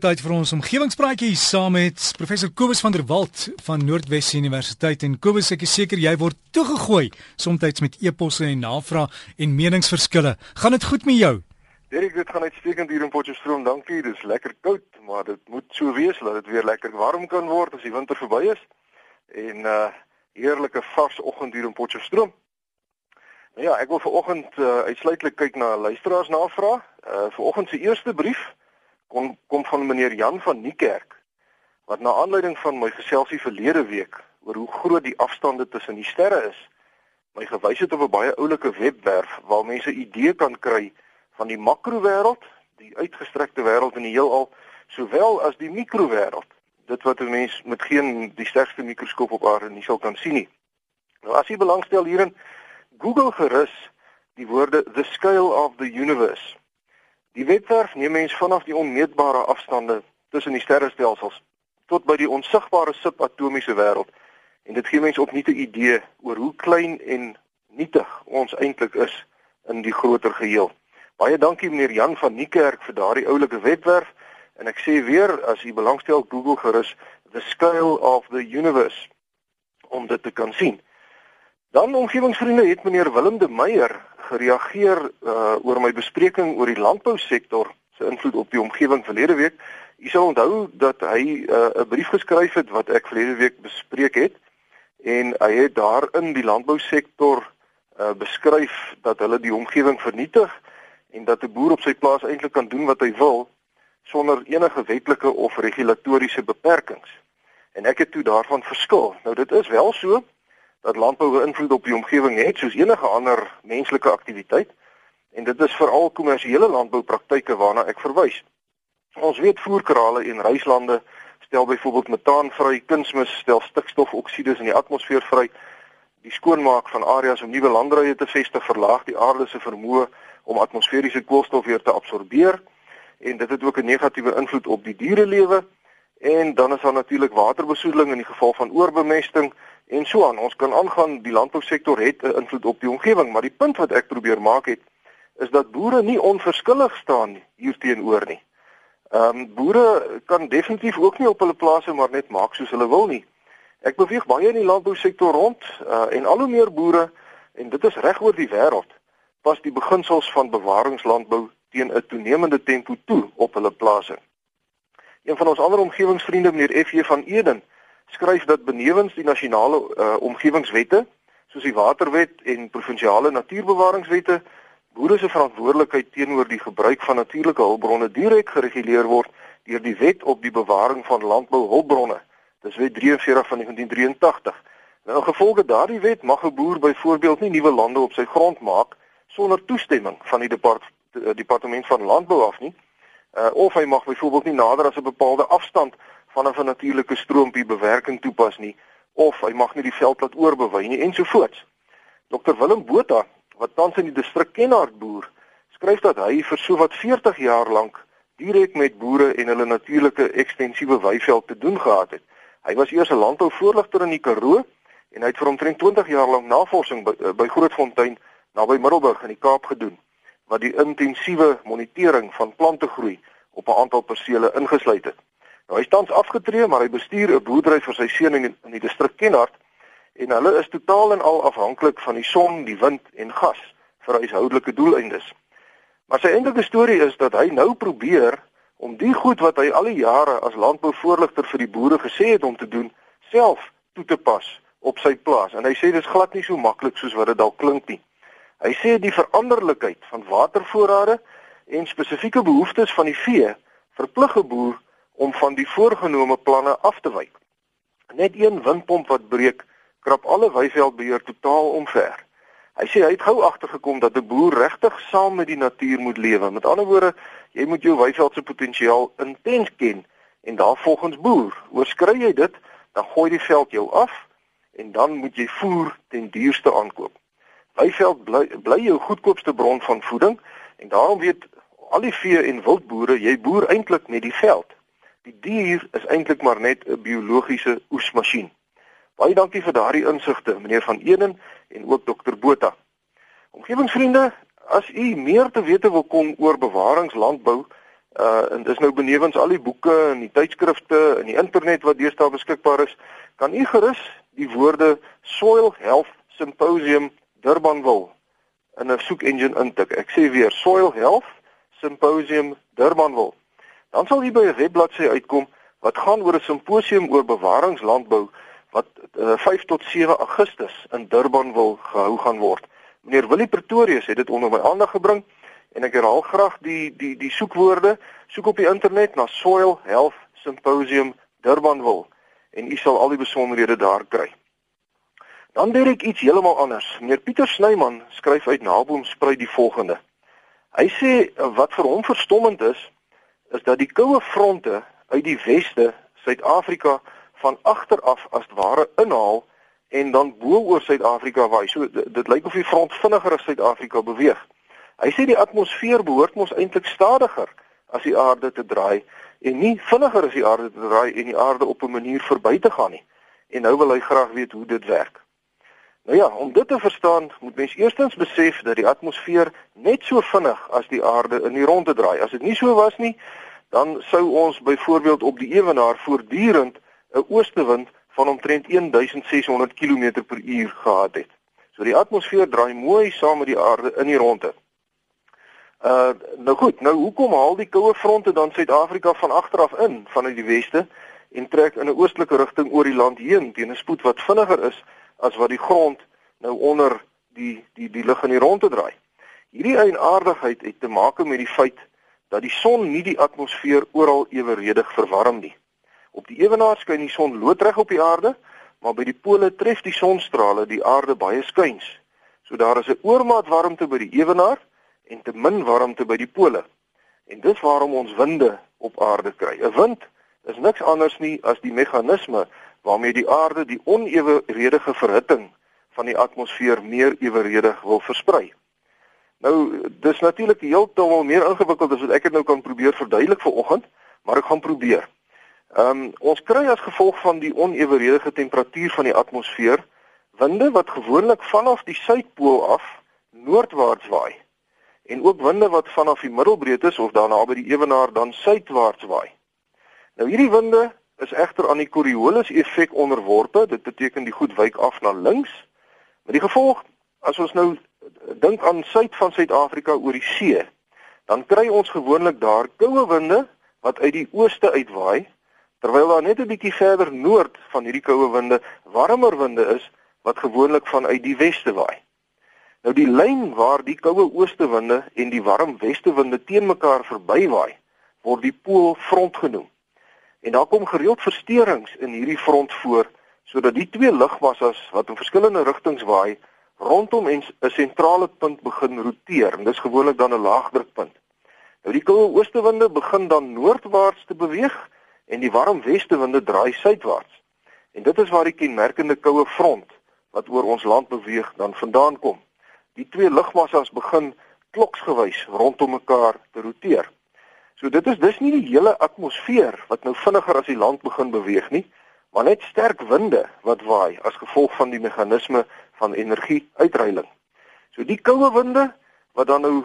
Tyd vir ons omgewingspraatjie saam met professor Kobus van der Walt van Noordwes Universiteit en Kobus ek is seker jy word toegegooi soms met eposse en navrae en meningsverskille. Gaan dit goed met jou? Derek, dit gaan uitstekend hier in Potchefstroom. Dankie. Dit is lekker koud, maar dit moet so wees dat dit weer lekker warm kan word as die winter verby is. En uh heerlike vars oggend hier in Potchefstroom. Nou ja, ek wil vanoggend uh, uitsluitlik kyk na luisteraars navrae. Uh vanoggend se eerste brief kom kom van meneer Jan van Niekerk wat na aanleiding van my geselsie verlede week oor hoe groot die afstande tussen die sterre is my gewys het op 'n baie oulike webwerf waar mense 'n idee kan kry van die makrowêreld, die uitgestrekte wêreld in die heelal, sowel as die mikrowêreld. Dit wat 'n mens met geen die sterkste mikroskoop op aarde nie sou kan sien nie. Nou as jy belangstel hierin, Google gerus die woorde the scale of the universe Die webwerf neem mens vanaf die onmeetbare afstande tussen die sterrestelsels tot by die onsigbare subatomiese wêreld en dit gee mens opnuut 'n idee oor hoe klein en nietig ons eintlik is in die groter geheel. Baie dankie meneer Jan van Niekerk vir daardie oulike webwerf en ek sê weer as u belangstel Google gerus the scale of the universe om dit te kan sien. Dan omgewingsvriende het meneer Willem de Meyer gereageer uh, oor my bespreking oor die landbousektor se invloed op die omgewing verlede week. U sal onthou dat hy 'n uh, brief geskryf het wat ek verlede week bespreek het en hy het daarin die landbousektor uh, beskryf dat hulle die omgewing vernietig en dat 'n boer op sy plaas eintlik kan doen wat hy wil sonder enige wetlike of regulatoriese beperkings. En ek het toe daarvan verskil. Nou dit is wel so dat landbou 'n invloed op die omgewing het soos enige ander menslike aktiwiteit en dit is veral kommersiële landboupraktyke waarna ek verwys. Ons weet voerkrale en reislande stel byvoorbeeld metaan vry, kunsmis stel stikstofoksides in die atmosfeer vry. Die skoonmaak van areas om nuwe landerye te vestig verlaag die aarde se vermoë om atmosferiese koolstof weer te absorbeer en dit het ook 'n negatiewe invloed op die dierelewe en dan is daar natuurlik waterbesoedeling in die geval van oorbemesting en so aan. Ons kan aangaan die landbousektor het 'n invloed op die omgewing, maar die punt wat ek probeer maak het is dat boere nie onverskillig staan hierteenoor nie. Ehm um, boere kan definitief ook nie op hulle plase maar net maak soos hulle wil nie. Ek beweeg baie in die landbousektor rond uh, en al hoe meer boere en dit is reg oor die wêreld pas die beginsels van bewaringslandbou teen 'n toenemende tempo toe op hulle plase. Een van ons ander omgewingsvriende meneer FJ van Eden skryf dat benewens die nasionale uh, omgewingswette soos die waterwet en provinsiale natuurbewaringswette boere se verantwoordelikheid teenoor die gebruik van natuurlike hulpbronne direk gereguleer word deur die wet op die bewaring van landbouhulpbronne. Dis wet 43 van 1983. Nou gevolge daardie wet mag 'n boer byvoorbeeld nie nuwe lande op sy grond maak sonder toestemming van die depart, eh, departement van landbou af nie. Uh, of hy mag byvoorbeeld nie nader as 'n bepaalde afstand van 'n natuurlike stroompie bewerking toepas nie of hy mag nie die veld laat oorbewy nie ensovoorts. Dr Willem Botha wat tans in die distrik Kenhardt boer, skryf dat hy vir sowat 40 jaar lank direk met boere en hulle natuurlike ekstensiewe weiveld te doen gehad het. Hy was eers 'n landbouvoorligter in die Karoo en hy het vir omtrent 20 jaar lank navorsing by, by Grootfontein naby Middelburg in die Kaap gedoen wat die intensiewe monitering van plante groei op 'n aantal persele ingesluit het. Nou hy tans afgetree, maar hy bestuur 'n boerdery vir sy seun in, in die distrik Kenhardt en hulle is totaal en al afhanklik van die son, die wind en gas vir huishoudelike doeleindes. Maar sy eintlike storie is dat hy nou probeer om die goed wat hy al die jare as landbouvoorligter vir die boere gesê het om te doen, self toe te pas op sy plaas. En hy sê dis glad nie so maklik soos wat dit dalk klink nie. Hy sê die veranderlikheid van watervoorrade en spesifieke behoeftes van die vee verplig 'n boer om van die voorgenome planne af te wyk. Net een windpomp wat breek, krap alle weiveldbeheer totaal omver. Hy sê hy het gou agtergekom dat 'n boer regtig saam met die natuur moet lewe. Met ander woorde, jy moet jou weiveld se potensiaal intens ken en daarvolgens boer. Oorskry jy dit, dan gooi die veld jou af en dan moet jy voer ten duurste aankoop. Weiveld bly bly jou goedkoopste bron van voeding en daarom weet al die vee en wildboere jy boer eintlik met die veld. Die dier is eintlik maar net 'n biologiese oesmasjien. Baie dankie vir daardie insigte, meneer van Eden en ook dokter Botha. Omgewingsvriende, as u meer te wete wil kom oor bewaringslandbou Uh en dis nou benewens al die boeke en die tydskrifte en die internet wat deesdae beskikbaar is, kan u gerus die woorde Soil Health Symposium Durbanville in 'n soek engine intik. Ek sê weer Soil Health Symposium Durbanville. Dan sal u by 'n webbladsy uitkom wat gaan oor 'n simposium oor bewaringslandbou wat uh, 5 tot 7 Augustus in Durban wil gehou gaan word. Meneer Willie Pretorius het dit onder my aandag gebring en ek herhaal graag die die die soekwoorde. Soek op die internet na Soil Health Symposium Durbanville en u sal al die besonderhede daar kry. Dan doen ek iets heeltemal anders. Meneer Pieter Snyman skryf uit Naboomspruit die volgende. Hy sê wat vir hom verstommend is, is dat die koue fronte uit die weste Suid-Afrika van agter af as ware inhaal en dan bo oor Suid-Afrika waai. So dit, dit lyk of die front vinniger as Suid-Afrika beweeg. Hy sê die atmosfeer behoort mos eintlik stadiger as die aarde te draai en nie vinniger as die aarde te draai en die aarde op 'n manier verby te gaan nie. En nou wil hy graag weet hoe dit werk. Nou ja, om dit te verstaan, moet mens eerstens besef dat die atmosfeer net so vinnig as die aarde in die ronde draai. As dit nie so was nie, dan sou ons byvoorbeeld op die ewenaar voortdurend 'n oostewind van omtrent 1600 km per uur gehad het. So die atmosfeer draai mooi saam met die aarde in die ronde. Uh nou goed, nou hoekom haal die koue fronte dan Suid-Afrika van agter af in vanuit die weste en trek in 'n oostelike rigting oor die land heen teen 'n spoed wat vinniger is as wat die grond nou onder die die die lug in die ronde draai. Hierdie eienaardigheid het te maak met die feit dat die son nie die atmosfeer oral eweredig verwarm nie. Op die ewenaar skyn die son loodreg op die aarde, maar by die pole tref die sonstrale die aarde baie skuins. So daar is 'n oormaat warmte by die ewenaar en te min warmte by die pole. En dis waarom ons winde op aarde kry. 'n Wind is niks anders nie as die meganisme waarmee die aarde die oneweredige verhitting van die atmosfeer meer eweredig wil versprei. Nou, dis natuurlik heeltemal meer ingewikkeld as wat ek dit nou kan probeer verduidelik vir oggend, maar ek gaan probeer. Ehm um, ons kry as gevolg van die oneweredige temperatuur van die atmosfeer winde wat gewoonlik vanaf die suidpool af noordwaarts waai en ook winde wat vanaf die middelbreedte of daarna by die ewenaar dan suidwaarts waai. Nou hierdie winde is egter aan die Coriolis effek onderworpe. Dit beteken die goed wyk af na links. Met die gevolg as ons nou dink aan suid van Suid-Afrika oor die see, dan kry ons gewoonlik daar koue winde wat uit die ooste uitwaai terwyl daar net 'n bietjie verder noord van hierdie koue winde warmer winde is wat gewoonlik vanuit die weste waai. Nou die lyn waar die koue ooste winde en die warm weste winde teen mekaar verbywaai, word die poolfront genoem. En daar kom gereeld versteurings in hierdie front voor sodat die twee lugmassas wat in verskillende rigtings waai rondom 'n sentrale punt begin roteer en dis gewoonlik dan 'n laagdrukpunt. Nou die koue ooste winde begin dan noordwaarts te beweeg en die warm westewinde draai suidwaarts. En dit is waar die kenmerkende koue front wat oor ons land beweeg dan vandaan kom. Die twee lugmassas begin kloksgewys rondom mekaar te roteer. So dit is dis nie die hele atmosfeer wat nou vinniger as die land begin beweeg nie, maar net sterk winde wat waai as gevolg van die meganisme van energie uitreiling. So die koue winde wat dan nou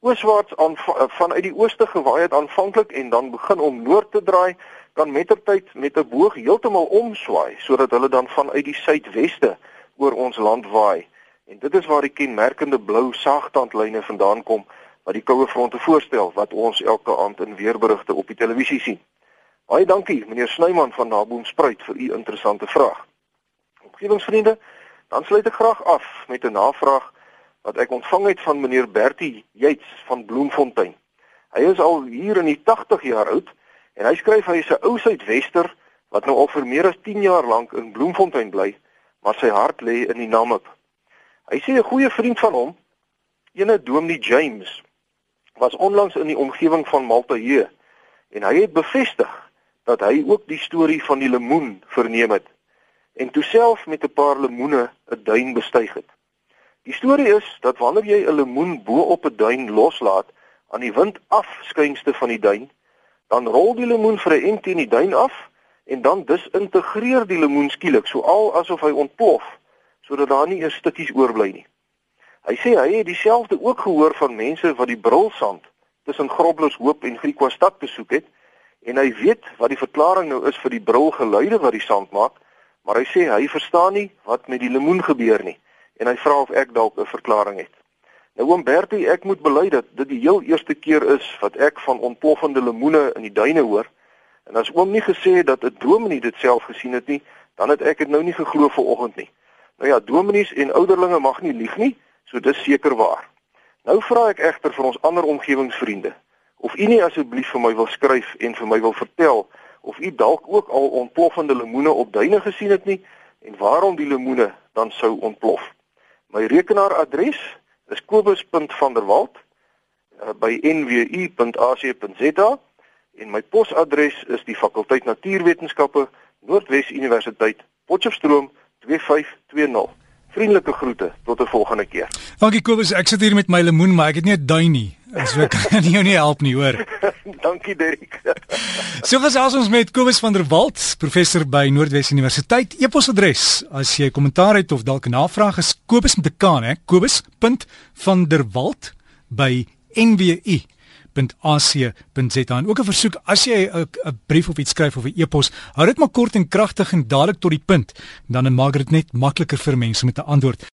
ooswaarts aan vanuit die ooste gewaai het aanvanklik en dan begin om noord te draai, kan mettertyd met 'n boog heeltemal omswaai sodat hulle dan vanuit die suidweste oor ons land waai. En dit is waar die kenmerkende blou saagtandlyne vandaan kom wat die koue fronte voorstel wat ons elke aand in weerberigte op die televisie sien. Baie dankie meneer Snyman van Naboomspruit vir u interessante vraag. Omgewingsvriende, dan sluit ek graag af met 'n navraag wat ek ontvang het van meneer Bertie Yates van Bloemfontein. Hy is al hier in die 80 jaar oud en hy skryf hy is 'n ou Suidwester wat nou al vir meer as 10 jaar lank in Bloemfontein bly, maar sy hart lê in die Namib. Hy sê 'n goeie vriend van hom, ene Dominee James, was onlangs in die omgewing van Maltahe en hy het bevestig dat hy ook die storie van die lemoen verneem het en toe self met 'n paar lemoene 'n duin bestyg het. Die storie is dat wanneer jy 'n lemoen bo op 'n duin loslaat aan die wind afskynste van die duin, dan rol die lemoen vir 'n ent teen die duin af en dan disintegreer die lemoen skielik, so al asof hy ontplof, sodat daar nie eers stukkies oorbly nie. Hy sê hy het dieselfde ook gehoor van mense wat die brilsand tussen Groblershoop en Griekwastad besoek het en hy weet wat die verklaring nou is vir die brilgeluide wat die sand maak, maar hy sê hy verstaan nie wat met die lemoen gebeur nie en hy vra of ek dalk 'n verklaring het. Nou oom Bertie, ek moet bely dat dit die heel eerste keer is wat ek van ontploffende lemoene in die duine hoor. En as oom nie gesê het dat 'n dominee dit self gesien het nie, dan het ek dit nou nie geglo vanoggend nie. Nou ja, dominees en ouderlinge mag nie lieg nie, so dis seker waar. Nou vra ek egter vir ons ander omgewingsvriende of u nie asseblief vir my wil skryf en vir my wil vertel of u dalk ook al ontploffende lemoene op duine gesien het nie en waarom die lemoene dan sou ontplof. My rekenaaradres is kobus.vanderwalt uh, by nwu.ac.za en my posadres is die fakulteit natuurwetenskappe Noordwes Universiteit Potchefstroom 2520 vriendelike groete. Tot 'n volgende keer. Dankie Kobus. Ek sit hier met my lemoen maar ek het nie 'n duin nie. So ek kan jou nie help nie hoor. Dankie Derek So gesels ons met Kobus van der Walt professor by Noordwes Universiteit. E-posadres as jy kommentaar het of dalk 'n navraag is Kobus met 'n K hè. Kobus.vanderwalt by NWU .ac.za en ook 'n versoek as jy 'n brief of iets skryf of 'n e-pos, hou dit maar kort en kragtig en dadelik tot die punt, dan maak dit net makliker vir mense om te antwoord.